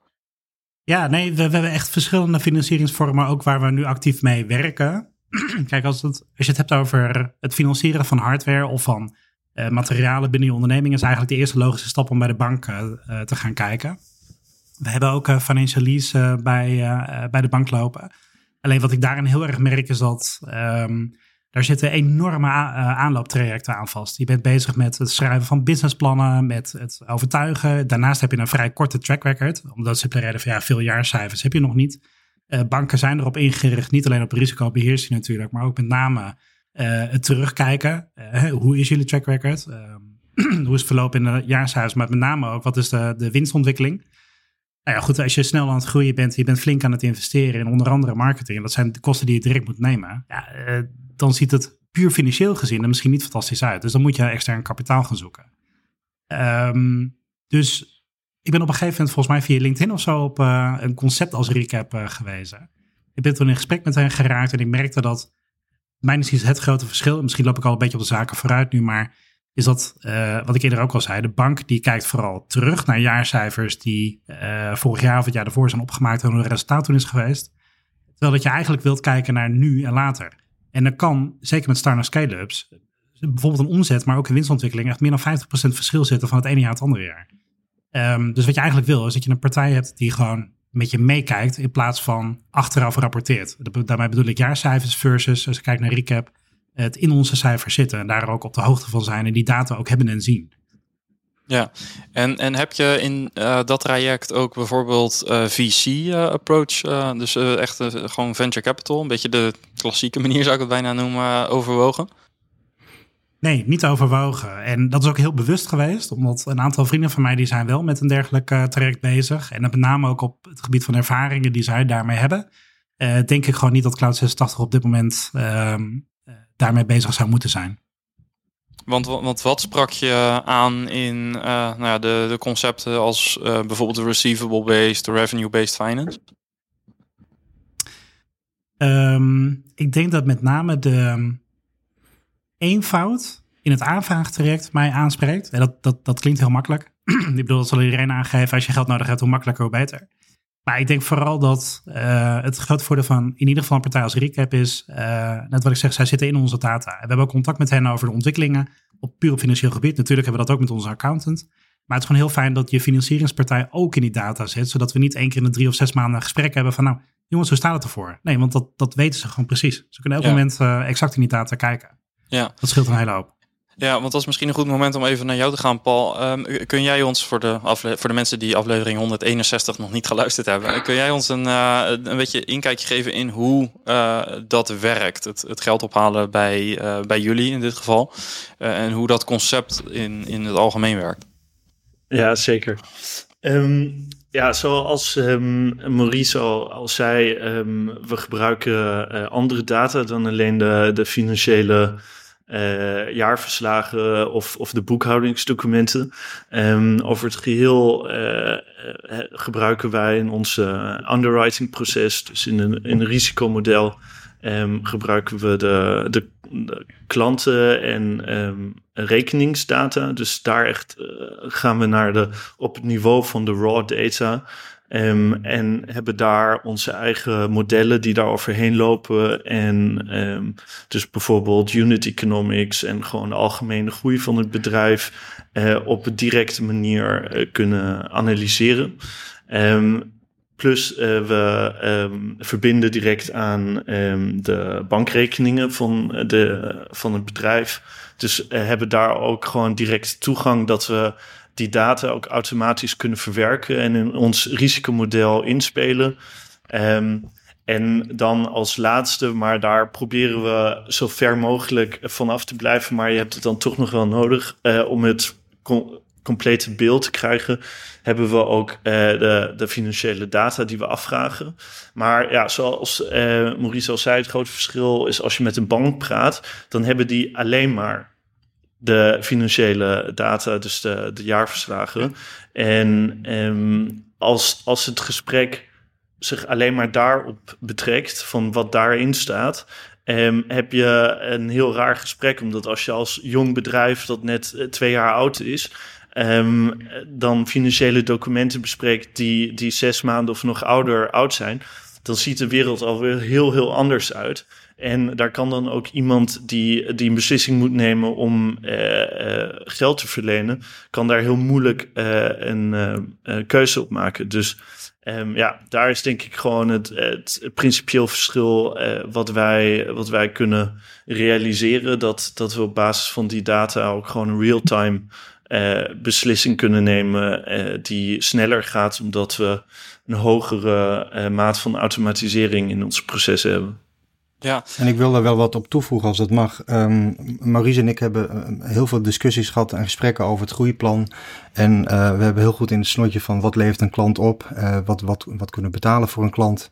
Ja, nee, we, hebben echt verschillende financieringsvormen ook waar we nu actief mee werken. <clears throat> Kijk, als, het, als je het hebt over het financieren van hardware of van materialen binnen je onderneming, is eigenlijk de eerste logische stap om bij de bank te gaan kijken. We hebben ook financial lease bij, bij de bank lopen. Alleen wat ik daarin heel erg merk is dat um, daar zitten enorme uh, aanlooptrajecten aan vast. Je bent bezig met het schrijven van businessplannen, met het overtuigen. Daarnaast heb je een vrij korte track record, omdat ze reden van ja, veel jaarcijfers heb je nog niet. Uh, banken zijn erop ingericht, niet alleen op risicobeheersing natuurlijk, maar ook met name uh, het terugkijken. hoe is jullie track record? Um, <clears throat> hoe is het verloop in de jaarcijfers? Maar met name ook, wat is de, de winstontwikkeling? Nou ja, goed, als je snel aan het groeien bent, je bent flink aan het investeren in onder andere marketing, en dat zijn de kosten die je direct moet nemen, ja, uh, dan ziet het puur financieel gezien er misschien niet fantastisch uit. Dus dan moet je extern kapitaal gaan zoeken. Um, dus ik ben op een gegeven moment volgens mij via LinkedIn of zo op uh, een concept als recap uh, gewezen. Ik ben toen in gesprek met hen geraakt en ik merkte dat, mijn is het grote verschil, misschien loop ik al een beetje op de zaken vooruit nu, maar is dat, uh, wat ik eerder ook al zei, de bank die kijkt vooral terug naar jaarcijfers die uh, vorig jaar of het jaar daarvoor zijn opgemaakt en hoe het resultaat toen is geweest. Terwijl dat je eigenlijk wilt kijken naar nu en later. En dan kan, zeker met start-up scale-ups, bijvoorbeeld een omzet, maar ook een winstontwikkeling, echt meer dan 50% verschil zitten van het ene jaar het andere jaar. Um, dus wat je eigenlijk wil, is dat je een partij hebt die gewoon met je meekijkt in plaats van achteraf rapporteert. Daarmee bedoel ik jaarcijfers versus, als ik kijk naar recap, het in onze cijfers zitten en daar ook op de hoogte van zijn en die data ook hebben en zien. Ja, en, en heb je in uh, dat traject ook bijvoorbeeld uh, eh, VC-approach, uh, eh, dus echt gewoon venture capital, een beetje de klassieke manier zou ik het bijna noemen, overwogen? Nee, niet overwogen. En dat is ook heel bewust geweest, omdat een aantal vrienden van mij die zijn wel met een dergelijk traject bezig. En met name ook op het gebied van ervaringen die zij daarmee hebben. denk ik gewoon niet dat Cloud86 op dit moment ehm, daarmee bezig zou moeten zijn. Want, want wat sprak je aan in uh, nou ja, de, de concepten als uh, bijvoorbeeld receivable-based, revenue-based finance? Um, ik denk dat met name de ehm, eenvoud in het aanvraagtraject mij aanspreekt. En dat, dat, dat klinkt heel makkelijk. <clears throat> ik bedoel, dat zal iedereen aangeven. Als je geld nodig hebt, hoe makkelijker, hoe beter. Maar ik denk vooral dat uh, het grote voordeel van in ieder geval een partij als Recap is, uh, net wat ik zeg, zij zitten in onze data. we hebben ook contact met hen over de ontwikkelingen op puur op financieel gebied. Natuurlijk hebben we dat ook met onze accountant. Maar het is gewoon heel fijn dat je financieringspartij ook in die data zit, zodat we niet één keer in de drie of zes maanden een gesprek hebben van, nou jongens, hoe staat het ervoor? Nee, want dat, dat weten ze gewoon precies. Ze kunnen elk moment uh, exact in die data kijken. Ja. Dat scheelt een hele hoop. Ja, want dat is misschien een goed moment om even naar jou te gaan, Paul. Um, kun jij ons voor de, voor de mensen die aflevering 161 nog niet geluisterd hebben, kun jij ons een, uh, een beetje inkijkje geven in hoe uh, dat werkt? Het, het, geld ophalen bij, uh, bij jullie in dit geval. en hoe dat concept in, in het algemeen werkt. Ja, zeker. Um, ja, zoals um, Maurice al, zei, we gebruiken andere data dan alleen de, de financiële uh, jaarverslagen of, of de boekhoudingsdocumenten. Um, over het geheel uh, gebruiken wij in ons underwritingproces, dus in een, in een risicomodel, um, gebruiken we de, de, klanten en um, rekeningsdata. Dus daar echt gaan we naar de, op het niveau van de raw data. Um, en hebben daar onze eigen modellen die daar overheen lopen. En um, dus bijvoorbeeld unit economics en gewoon de algemene groei van het bedrijf uh, op een directe manier uh, kunnen analyseren. Um, plus uh, we verbinden direct aan de bankrekeningen van, de, van het bedrijf. Dus hebben daar ook gewoon direct toegang dat we die data ook automatisch kunnen verwerken en in ons risicomodel inspelen. Um, en dan als laatste, maar daar proberen we zo ver mogelijk vanaf te blijven. Maar je hebt het dan toch nog wel nodig uh, om het com complete beeld te krijgen. Hebben we ook uh, de, de, financiële data die we afvragen. Maar ja, zoals uh, Maurice al zei, het grote verschil is als je met een bank praat, dan hebben die alleen maar de financiële data, dus de, de jaarverslagen. En um, als, als het gesprek zich alleen maar daarop betrekt, van wat daarin staat, um, heb je een heel raar gesprek. Omdat als je als jong bedrijf dat net eh, twee jaar oud is, um, dan financiële documenten bespreekt die, die zes maanden of nog ouder oud zijn, dan ziet de wereld alweer heel, heel anders uit. En daar kan dan ook iemand die, die een beslissing moet nemen om uh, uh, geld te verlenen, kan daar heel moeilijk uh, een keuze op maken. Dus um, ja, daar is denk ik gewoon het, het principieel verschil wat, wij, wat wij kunnen realiseren. Dat, dat we op basis van die data ook gewoon real-time beslissing kunnen nemen die sneller gaat, omdat we een hogere maat van automatisering in onze processen hebben. Ja. En ik wil daar wel wat op toevoegen als dat mag. Um, Maurice en ik hebben uh, heel veel discussies gehad en gesprekken over het groeiplan. En uh, we hebben heel goed in het snotje van wat levert een klant op? Uh, wat, wat, wat kunnen we betalen voor een klant?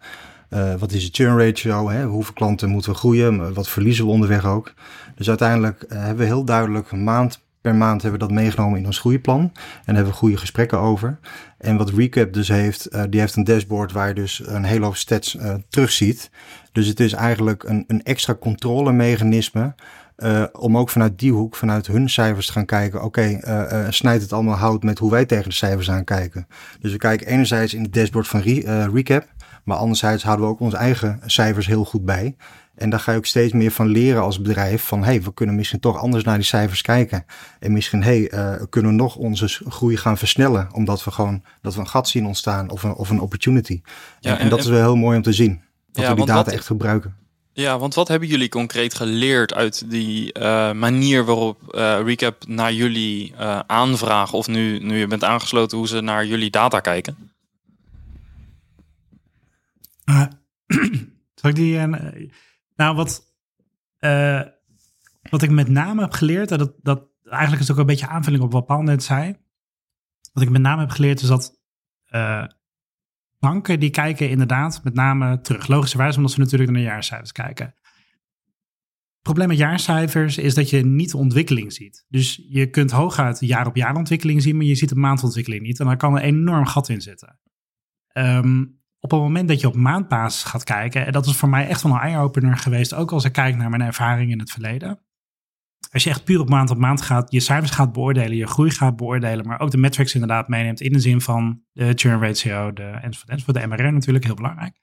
wat is de churn ratio? Hè? Hoeveel klanten moeten we groeien? Wat verliezen we onderweg ook? Dus uiteindelijk hebben we heel duidelijk maand per maand hebben we dat meegenomen in ons groeiplan. En hebben we goede gesprekken over. En wat Recap dus heeft, uh, die heeft een dashboard waar je dus een hele hoop stats uh, terugziet. Dus het is eigenlijk een, een extra controlemechanisme. Uh, om ook vanuit die hoek, vanuit hun cijfers te gaan kijken. Oké, snijdt het allemaal hout met hoe wij tegen de cijfers aankijken. Dus we kijken enerzijds in het dashboard van Re Recap. Maar anderzijds houden we ook onze eigen cijfers heel goed bij. En daar ga je ook steeds meer van leren als bedrijf. Van hey, we kunnen misschien toch anders naar die cijfers kijken. En misschien hey, uh, kunnen we nog onze groei gaan versnellen. Omdat we gewoon dat we een gat zien ontstaan of een, of een opportunity. Ja, en, en, dat is wel heel mooi om te zien. Dat ja, we die data wat, echt gebruiken. Ja, want wat hebben jullie concreet geleerd uit die uh, manier waarop uh, Recap naar jullie aanvragen? Of nu, nu je bent aangesloten, hoe ze naar jullie data kijken? <clears throat> zal ik die... Nou, wat, uh, wat ik met name heb geleerd, dat, dat eigenlijk is ook een beetje aanvulling op wat Paul net zei. Wat ik met name heb geleerd is dat uh, banken die kijken inderdaad met name terug. Logischerwijs omdat ze natuurlijk naar de jaarcijfers kijken. Het probleem met jaarcijfers is dat je niet de ontwikkeling ziet. Dus je kunt hooguit jaar op jaar ontwikkeling zien, maar je ziet de maandontwikkeling niet. En daar kan een enorm gat in zitten. Um, op het moment dat je op maandbasis gaat kijken, en dat is voor mij echt wel een eye-opener geweest, ook als ik kijk naar mijn ervaring in het verleden. als je echt puur op maand op maand gaat, je cijfers gaat beoordelen, je groei gaat beoordelen, maar ook de metrics inderdaad meeneemt in de zin van de churn ratio, de enzovoort, enzovoort, de MRR natuurlijk, heel belangrijk.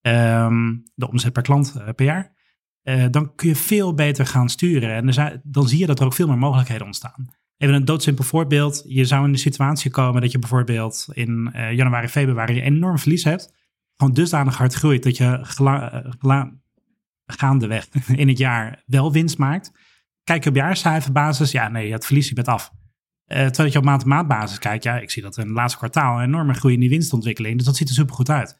Ehm, de omzet per klant eh, per jaar. Eh, dan kun je veel beter gaan sturen. En er zijn, dan zie je dat er ook veel meer mogelijkheden ontstaan. Even een doodsimpel voorbeeld. Je zou in de situatie komen dat je bijvoorbeeld in uh, januari, februari enorm verlies hebt. Gewoon dusdanig hard groeit dat je gela, gaandeweg <laughs> in het jaar wel winst maakt. Kijk je op jaarcijferbasis, ja nee, het verlies je bent af. Uh, terwijl je op maand maand basis kijkt, ja, ik zie dat in het laatste kwartaal een enorme groei in die winstontwikkeling. Dus dat ziet er super goed uit.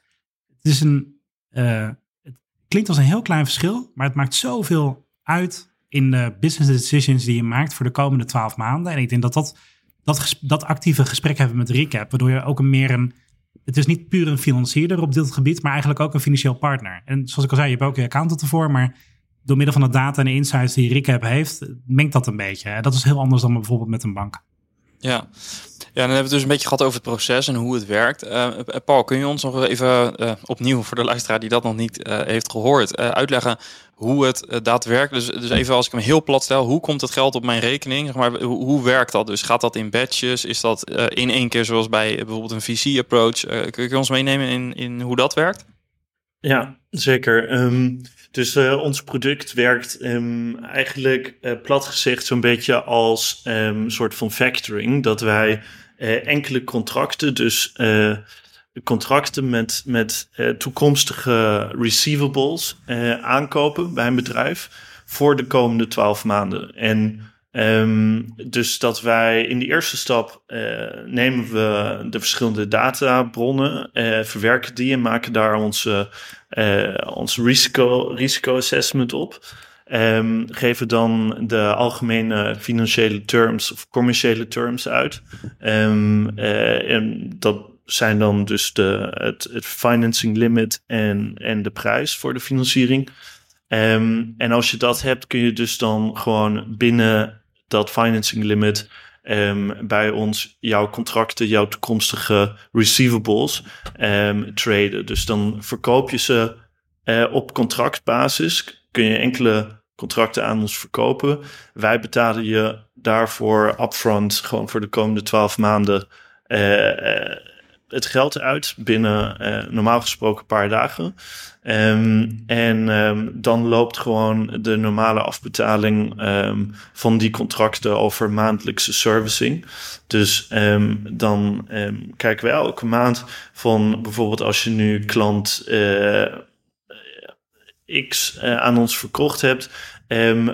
Het is een, het klinkt als een heel klein verschil, maar het maakt zoveel uit in de business decisions die je maakt voor de komende twaalf maanden. En ik denk dat dat, dat, dat actieve gesprek hebben met Recap, waardoor je ook een meer een, het is niet puur een financierder op dit gebied, maar eigenlijk ook een financieel partner. En zoals ik al zei, je hebt ook je accountant ervoor, maar door middel van de data en de insights die Recap heeft, mengt dat een beetje. Dat is heel anders dan bijvoorbeeld met een bank. Ja. Ja, dan hebben we dus een beetje gehad over het proces en hoe het werkt. Uh, Paul, kun je ons nog even uh, opnieuw voor de luisteraar die dat nog niet uh, heeft gehoord, uitleggen hoe het daadwerkelijk, dus, dus even als ik hem heel plat stel, hoe komt het geld op mijn rekening? Zeg maar, hoe, hoe werkt dat? Dus gaat dat in batches? Is dat in één keer zoals bij bijvoorbeeld een VC-approach? kun je ons meenemen in, in hoe dat werkt? Ja, zeker. Um, dus ons product werkt um, eigenlijk plat gezegd zo'n beetje als een um, soort van factoring. Dat wij enkele contracten, dus contracten met, met toekomstige receivables aankopen bij een bedrijf voor de komende twaalf maanden. En Um, dus dat wij in de eerste stap uh, nemen we de verschillende databronnen, verwerken die en maken daar onze, ons risico, risico assessment op. Um, geven dan de algemene financiële terms of commerciële terms uit. Um, en dat zijn dan dus de, het, het financing limit en, en de prijs voor de financiering. Um, en als je dat hebt, kun je dus dan gewoon binnen dat financing limit um, bij ons jouw contracten, jouw toekomstige receivables um, traden. Dus dan verkoop je ze uh, op contractbasis. Kun je enkele contracten aan ons verkopen. Wij betalen je daarvoor upfront gewoon voor de komende twaalf maanden uh, uh, het geld uit binnen uh, normaal gesproken een paar dagen. Um, en um, dan loopt gewoon de normale afbetaling um, van die contracten over maandelijkse servicing. Dus dan kijken we elke maand van bijvoorbeeld als je nu klant uh, X uh, aan ons verkocht hebt.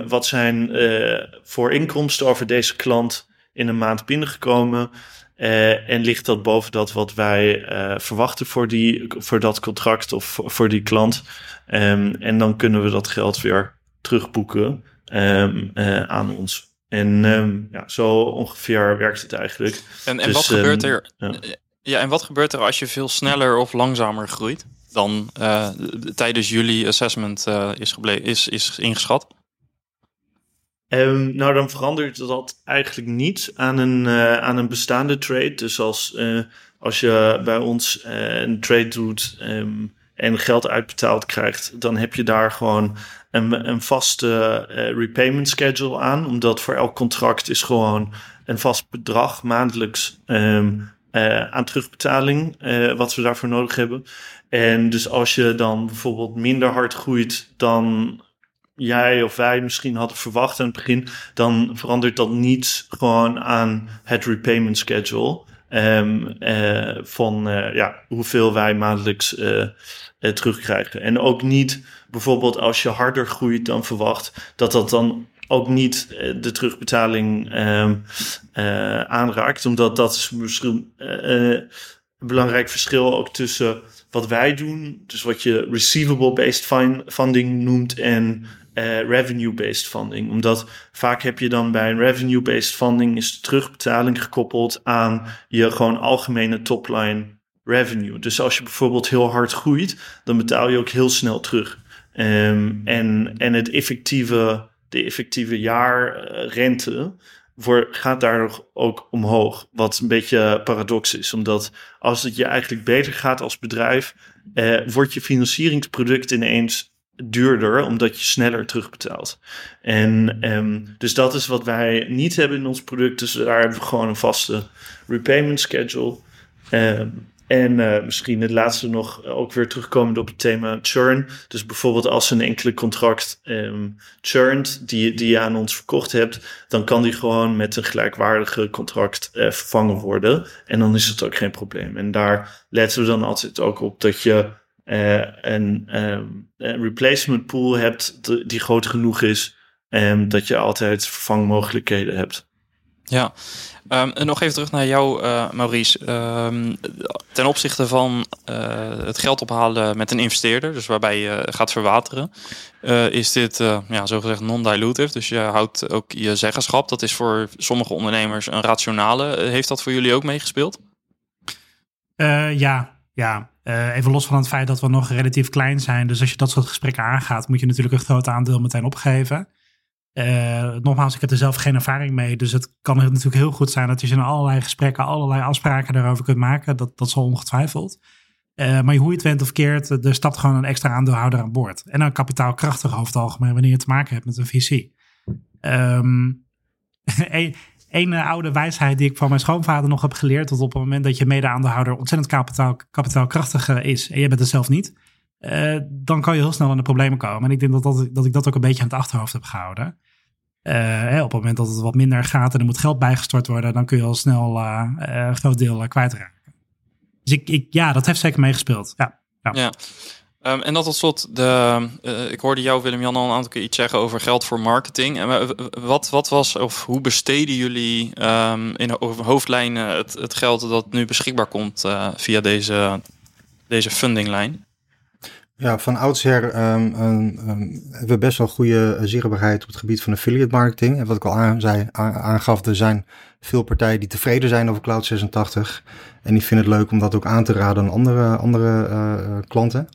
wat zijn uh, voor inkomsten over deze klant in een maand binnengekomen? Uh, en ligt dat boven dat wat wij uh, verwachten voor, die, voor dat contract of voor, voor die klant? Um, en dan kunnen we dat geld weer terugboeken um, uh, aan ons. En um, ja, zo ongeveer werkt het eigenlijk. En, en dus, wat gebeurt er? Ja. ja. en wat gebeurt er als je veel sneller of langzamer groeit dan tijdens jullie assessment is, is, is ingeschat? Um, nou, dan verandert dat eigenlijk niet aan een, uh, aan een bestaande trade. Dus als, uh, als je bij ons uh, een trade doet um, en geld uitbetaald krijgt, dan heb je daar gewoon een, een vaste repayment schedule aan. Omdat voor elk contract is gewoon een vast bedrag maandelijks um, aan terugbetaling, wat we daarvoor nodig hebben. En dus als je dan bijvoorbeeld minder hard groeit dan jij of wij misschien hadden verwacht aan het begin, dan verandert dat niet gewoon aan het repayment schedule. Um, van uh, ja, hoeveel wij maandelijks uh, terugkrijgen. En ook niet bijvoorbeeld als je harder groeit dan verwacht, dat dat dan ook niet de terugbetaling um, aanraakt. Omdat dat is misschien een belangrijk verschil ook tussen wat wij doen, dus wat je receivable-based funding noemt en uh, revenue-based funding. Omdat vaak heb je dan bij een revenue-based funding is de terugbetaling gekoppeld aan je gewoon algemene topline revenue. Dus als je bijvoorbeeld heel hard groeit, dan betaal je ook heel snel terug. Um, en, en het effectieve, de effectieve jaarrente voor, gaat daar ook omhoog. Wat een beetje paradox is. Omdat als het je eigenlijk beter gaat als bedrijf, uh, wordt je financieringsproduct ineens duurder, omdat je sneller terugbetaalt. En ehm, dus dat is wat wij niet hebben in ons product. Dus daar hebben we gewoon een vaste repayment schedule. Ehm, en uh, misschien het laatste nog ook weer terugkomend op het thema churn. Dus bijvoorbeeld als een enkele contract um, churnt die, die je aan ons verkocht hebt, dan kan die gewoon met een gelijkwaardige contract uh, vervangen worden. En dan is het ook geen probleem. En daar letten we dan altijd ook op dat je uh, een, um, een, replacement pool hebt die groot genoeg is. En dat je altijd vervangmogelijkheden hebt. Ja, um, en nog even terug naar jou, uh, Maurice. Um, ten opzichte van uh, het geld ophalen met een investeerder, dus waarbij je gaat verwateren, uh, is dit ja, zogezegd non-dilutive. Dus je houdt ook je zeggenschap. Dat is voor sommige ondernemers een rationale. heeft dat voor jullie ook meegespeeld? ja, ja. even los van het feit dat we nog relatief klein zijn. Dus als je dat soort gesprekken aangaat, moet je natuurlijk een groot aandeel meteen opgeven. Uh, nogmaals, ik heb er zelf geen ervaring mee. Dus het kan natuurlijk heel goed zijn dat je in allerlei gesprekken allerlei afspraken daarover kunt maken. Dat, dat zal ongetwijfeld. Uh, maar hoe je het went of keert, er stapt gewoon een extra aandeelhouder aan boord. En een kapitaalkrachtig over het algemeen wanneer je te maken hebt met een VC. Um, <laughs> een oude wijsheid die ik van mijn schoonvader nog heb geleerd, dat op het moment dat je mede-aandeelhouder ontzettend kapitaal, kapitaalkrachtig is en je bent het zelf niet, uh, dan kan je heel snel in de problemen komen. En ik denk dat, dat, dat ik dat ook een beetje aan het achterhoofd heb gehouden. Hè, op het moment dat het wat minder gaat en er moet geld bijgestort worden, dan kun je al snel een groot deel kwijtraken. Dus ik, ik, ja, dat heeft zeker meegespeeld. Ja. ja. Um, en dat tot slot, de, uh, ik hoorde jou Willem-Jan al een aantal keer iets zeggen over geld voor marketing. En wat, wat was, of hoe besteden jullie um, in hoofdlijnen het, het geld dat nu beschikbaar komt uh, via deze, deze fundinglijn? Ja, van oudsher um, hebben we best wel goede zichtbaarheid op het gebied van affiliate marketing. En wat ik al aangaf, er zijn veel partijen die tevreden zijn over Cloud 86. En die vinden het leuk om dat ook aan te raden aan andere, andere uh, klanten.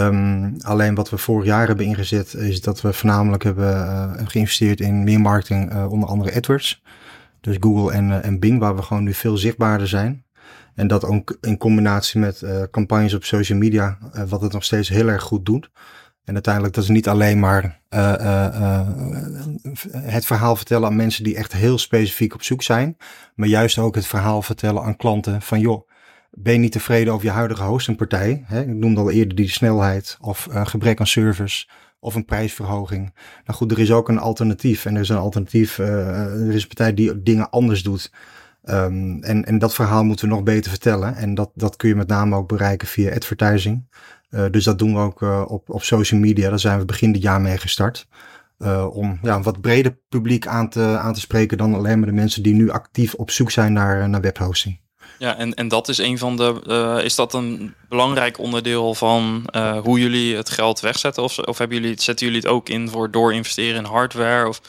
Um, alleen wat we vorig jaar hebben ingezet is dat we voornamelijk hebben uh, geïnvesteerd in meer marketing, uh, onder andere AdWords. Dus Google en, en Bing, waar we gewoon nu veel zichtbaarder zijn. En dat ook in combinatie met campagnes op social media, wat het nog steeds heel erg goed doet. En uiteindelijk, dat is niet alleen maar het verhaal vertellen aan mensen die echt heel specifiek op zoek zijn. Maar juist ook het verhaal vertellen aan klanten van joh, ben niet tevreden over je huidige hostingpartij? Hè? Ik noemde al eerder die snelheid of gebrek aan service of een prijsverhoging. Nou goed, er is ook een alternatief. En er is een alternatief, er is een partij die dingen anders doet. Um, en, en dat verhaal moeten we nog beter vertellen. En dat, dat kun je met name ook bereiken via advertising. Uh, dus dat doen we ook op, op social media. Daar zijn we begin dit jaar mee gestart. Om ja, een wat breder publiek aan te, aan te spreken dan alleen maar de mensen die nu actief op zoek zijn naar, naar webhosting. Ja, en, en dat is een van de. is dat een belangrijk onderdeel van hoe jullie het geld wegzetten? Of, of hebben jullie, zetten jullie het ook in voor door investeren in hardware? Of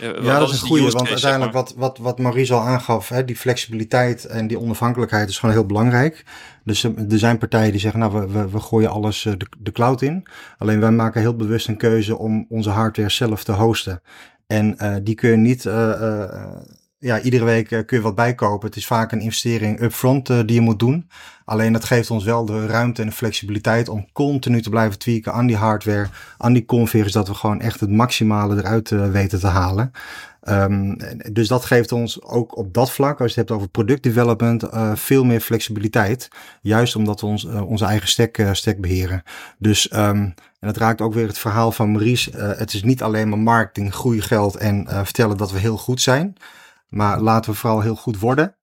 ja, dat is een goede, want uiteindelijk wat, wat, wat Maurice al aangaf, hè, die flexibiliteit en die onafhankelijkheid is gewoon heel belangrijk. Dus er zijn partijen die zeggen, nou, we, we, gooien alles eh, de, de cloud in. Alleen wij maken heel bewust een keuze om onze hardware zelf te hosten. En uh, die kun je niet... Uh, ja, iedere week kun je wat bijkopen. Het is vaak een investering upfront uh, die je moet doen. Alleen dat geeft ons wel de ruimte en de flexibiliteit om continu te blijven tweaken aan die hardware, aan die configures, dat we gewoon echt het maximale eruit uh, weten te halen. Um, dus dat geeft ons ook op dat vlak, als je het hebt over product development, veel meer flexibiliteit. Juist omdat we ons, onze eigen stack, uh, stack beheren. Dus, um, en dat raakt ook weer het verhaal van Maurice. het is niet alleen maar marketing, groeigeld en vertellen dat we heel goed zijn. Maar laten we vooral heel goed worden.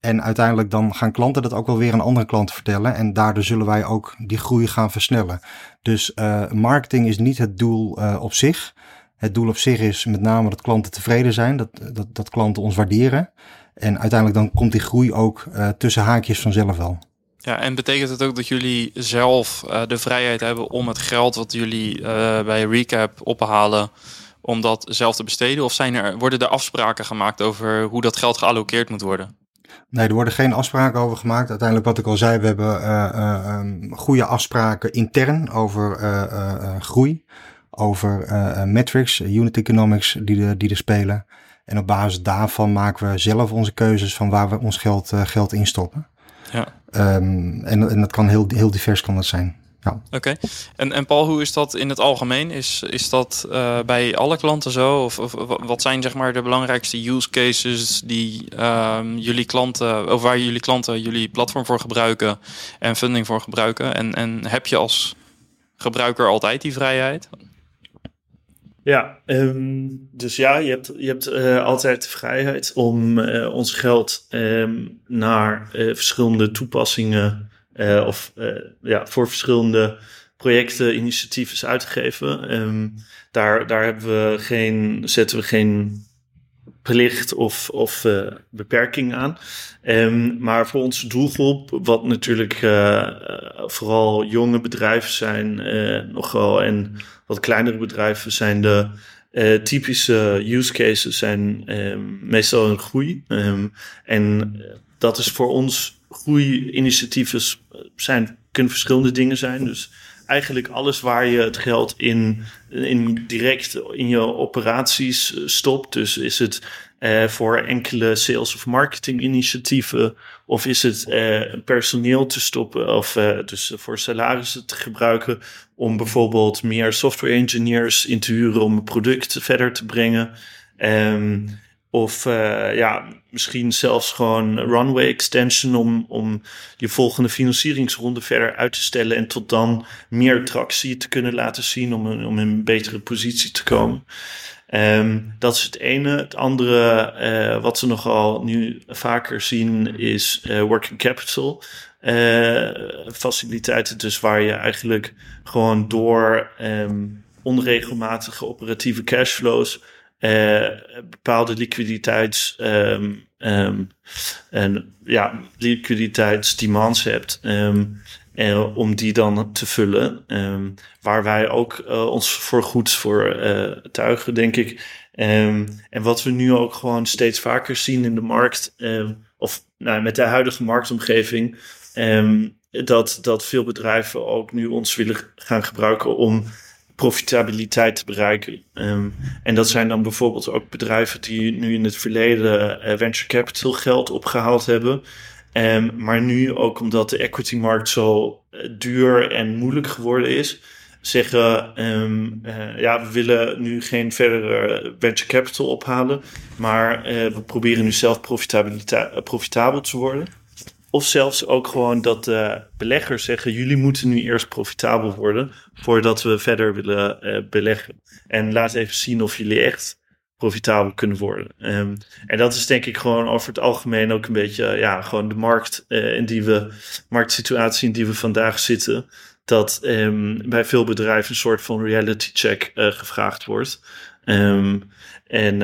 En uiteindelijk dan gaan klanten dat ook wel weer aan andere klanten vertellen. En daardoor zullen wij ook die groei gaan versnellen. Dus uh, marketing is niet het doel uh, op zich. Het doel op zich is met name dat klanten tevreden zijn, dat, dat, dat klanten ons waarderen. En uiteindelijk dan komt die groei ook uh, tussen haakjes vanzelf wel. Ja, en betekent het ook dat jullie zelf de vrijheid hebben om het geld wat jullie bij Recap ophalen om dat zelf te besteden? Of zijn er, worden er afspraken gemaakt over hoe dat geld gealloceerd moet worden? Nee, er worden geen afspraken over gemaakt. Uiteindelijk, wat ik al zei, we hebben uh, uh, um, goede afspraken intern over uh, groei, over metrics, unit economics die, de, die er spelen. En op basis daarvan maken we zelf onze keuzes van waar we ons geld, geld in stoppen. Ja. Um, en, en dat kan heel, heel divers kan dat zijn. Ja. Oké. En, en Paul, hoe is dat in het algemeen? Is, is dat uh, bij alle klanten zo? Of, of, wat zijn zeg maar de belangrijkste use cases die uh, jullie klanten, of waar jullie klanten jullie platform voor gebruiken en funding voor gebruiken? En, en heb je als gebruiker altijd die vrijheid? Ja, um, dus ja, je hebt, je hebt uh, altijd de vrijheid om uh, ons geld um, naar uh, verschillende toepassingen of ja, voor verschillende projecten, initiatieven uit te geven. Um, daar, daar hebben we geen, zetten we geen plicht of, of uh, beperking aan. Um, maar voor onze doelgroep, wat natuurlijk vooral jonge bedrijven zijn, nogal en wat kleinere bedrijven zijn de typische use cases zijn um, meestal een groei. En dat is voor ons groei-initiatieven zijn, kunnen verschillende dingen zijn. Dus eigenlijk alles waar je het geld in, in direct in je operaties stopt. Dus is het uh, voor enkele sales of marketing initiatieven? Of is het uh, personeel te stoppen of uh, dus voor salarissen te gebruiken om bijvoorbeeld meer software engineers in te huren om een product verder te brengen? Um, of ja, misschien zelfs gewoon runway extension om, om je volgende financieringsronde verder uit te stellen en tot dan meer tractie te kunnen laten zien om, om in een betere positie te komen. Um, dat is het ene. Het andere, uh, wat ze nogal nu vaker zien, is uh, working capital. Faciliteiten, dus waar je eigenlijk gewoon door um, onregelmatige operatieve cashflows bepaalde liquiditeits um, en ja, liquiditeitsdemands hebt. Uh, om die dan te vullen. Um, waar wij ook uh, ons voor goed voor uh, tuigen, denk ik. Um, en wat we nu ook gewoon steeds vaker zien in de markt, um, of nou, met de huidige marktomgeving, dat, dat veel bedrijven ook nu ons willen gaan gebruiken om profitabiliteit te bereiken. en dat zijn dan bijvoorbeeld ook bedrijven die nu in het verleden venture capital geld opgehaald hebben. Um, maar nu, ook omdat de equity-markt zo uh, duur en moeilijk geworden is, zeggen: um, uh, ja, we willen nu geen verdere venture capital ophalen, maar we proberen nu zelf profitabel te worden. Of zelfs ook gewoon dat de beleggers zeggen: jullie moeten nu eerst profitabel worden voordat we verder willen beleggen. En laat even zien of jullie echt profitabel kunnen worden. Um, en dat is denk ik gewoon over het algemeen ook een beetje, ja, gewoon de markt uh, in die we, marktsituatie in die we vandaag zitten. Dat um, bij veel bedrijven een soort van reality check gevraagd wordt. Um, en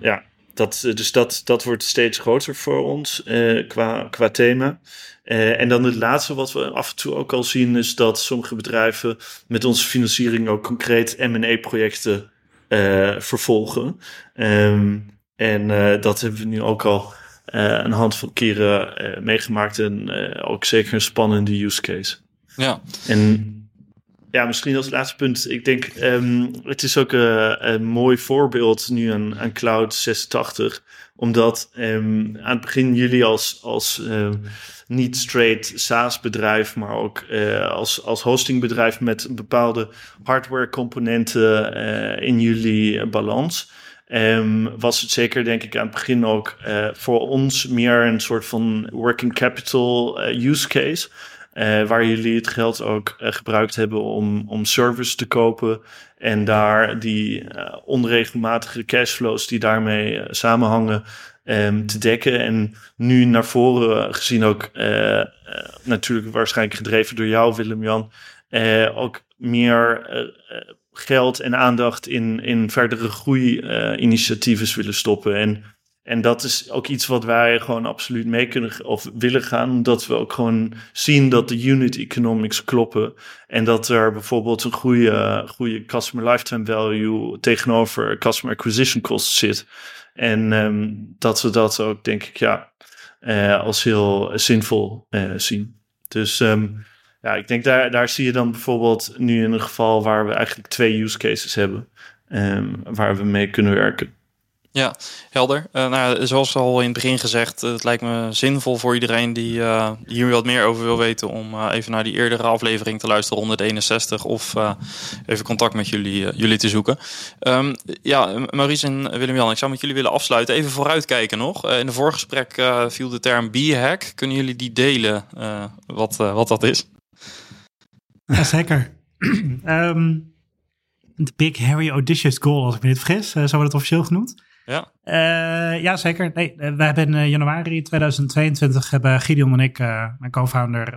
ja, dat, dus dat, dat wordt steeds groter voor ons uh, qua, qua thema. Uh, en dan het laatste wat we af en toe ook al zien, is dat sommige bedrijven met onze financiering ook concreet M&A-projecten uh, vervolgen. Um, en dat hebben we nu ook al een handvol keren meegemaakt en ook zeker een spannende use case. Ja. En ja, misschien als laatste punt. Ik denk, um, het is ook een mooi voorbeeld nu aan, Cloud 86. Omdat um, aan het begin jullie als, als niet straight SaaS bedrijf, maar ook uh, als, als hostingbedrijf met bepaalde hardware componenten uh, in jullie balans. Um, was het zeker, denk ik, aan het begin ook voor ons meer een soort van working capital use case. Waar jullie het geld ook gebruikt hebben om, om service te kopen. En daar die onregelmatige cashflows die daarmee samenhangen, um, te dekken. En nu naar voren gezien ook, natuurlijk waarschijnlijk gedreven door jou, Willem-Jan, ook meer geld en aandacht in, in verdere groei-initiatieven willen stoppen. En, en dat is ook iets wat wij gewoon absoluut mee kunnen of willen gaan, omdat we ook gewoon zien dat de unit economics kloppen. En dat er bijvoorbeeld een goede, goede customer lifetime value tegenover customer acquisition cost zit. En um, dat we dat ook, denk ik, ja, uh, als heel zinvol uh, zien. Dus um, ja, ik denk daar, daar zie je dan bijvoorbeeld nu in een geval waar we eigenlijk twee use cases hebben, um, waar we mee kunnen werken. Ja, helder. Uh, nou, zoals al in het begin gezegd, het lijkt me zinvol voor iedereen die uh, hier wat meer over wil weten om even naar die eerdere aflevering te luisteren, 161, of even contact met jullie, jullie te zoeken. Um, ja, Maurice en Willem-Jan, ik zou met jullie willen afsluiten. Even vooruitkijken nog. in de voorgesprek viel de term B-hack. Kunnen jullie die delen, wat, wat dat is? Jazeker. um, <clears throat> de Big Harry Audacious Goal, als ik me niet vergis. zo wordt het officieel genoemd. Ja, uh, ja zeker. Nee, eh, we hebben in januari 2022 hebben Gideon en ik, mijn co-founder,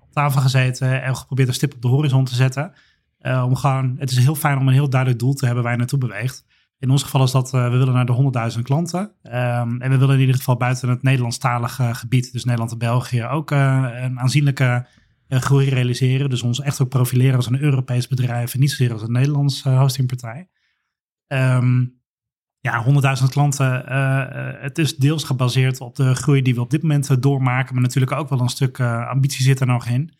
op tafel gezeten en geprobeerd een stip op de horizon te zetten. om gewoon, het is heel fijn om een heel duidelijk doel te hebben waar je naartoe beweegt. In ons geval is dat we willen naar de 100.000 klanten. Um, en we willen in ieder geval buiten het Nederlandstalige gebied, dus Nederland en België, ook een aanzienlijke groei realiseren. Dus ons echt ook profileren als een Europees bedrijf en niet zozeer als een Nederlands hostingpartij. Um, ja, 100.000 klanten. Uh, het is deels gebaseerd op de groei die we op dit moment eh, doormaken. Maar natuurlijk ook wel een stuk ambitie zit er nog in.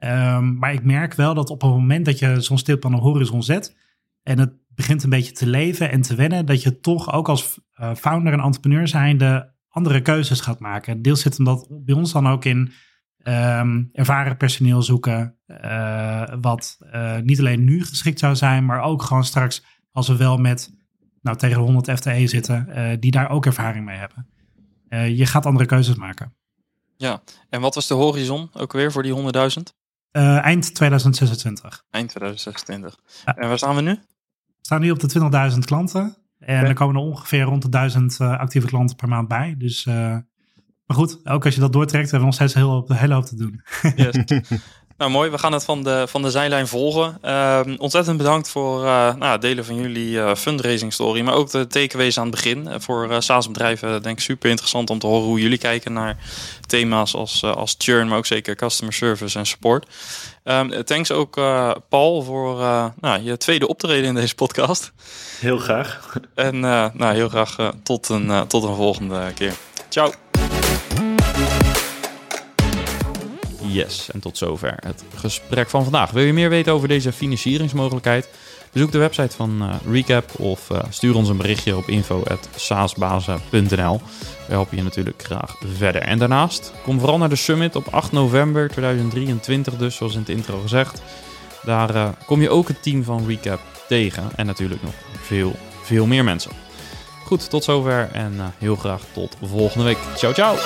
Um, maar ik merk wel dat op het moment dat je zo'n stip aan de horizon zet. En het begint een beetje te leven en te wennen. Dat je toch ook als founder en entrepreneur zijnde andere keuzes gaat maken. Deels zit hem dat bij ons dan ook in um, ervaren personeel zoeken. wat niet alleen nu geschikt zou zijn, maar ook gewoon straks als we wel met nou, tegen de 100 FTE zitten, uh, die daar ook ervaring mee hebben. Uh, je gaat andere keuzes maken. Ja, en wat was de horizon ook weer voor die 100.000? Uh, eh, eind 2026. Eind 2026. Ja. En waar staan we nu? We staan nu op de 20.000 klanten. En okay. er komen er ongeveer rond de 1000 actieve klanten per maand bij. Dus, maar goed, ook als je dat doortrekt, hebben we nog steeds een hele, hele hoop te doen. Yes. <laughs> Nou, mooi. We gaan het van de, van de zijlijn volgen. Uh, ontzettend bedankt voor uh, nou, delen van jullie uh, fundraising story. Maar ook de takeaways aan het begin. voor uh, SaaS-bedrijven denk ik super interessant om te horen hoe jullie kijken naar thema's als, als churn, maar ook zeker customer service en support. Um, thanks ook Paul voor nou, je tweede optreden in deze podcast. Heel graag. En nou, heel graag tot, een, tot een volgende keer. Ciao. Yes, en tot zover het gesprek van vandaag. Wil je meer weten over deze financieringsmogelijkheid? Bezoek de website van uh, Recap of uh, stuur ons een berichtje op info.saasbazen.nl. We helpen je natuurlijk graag verder. En daarnaast, kom vooral naar de summit op 8 november 2023, dus zoals in het intro gezegd. Daar uh, kom je ook het team van Recap tegen en natuurlijk nog veel, veel meer mensen. Goed, tot zover en heel graag tot volgende week. Ciao, ciao!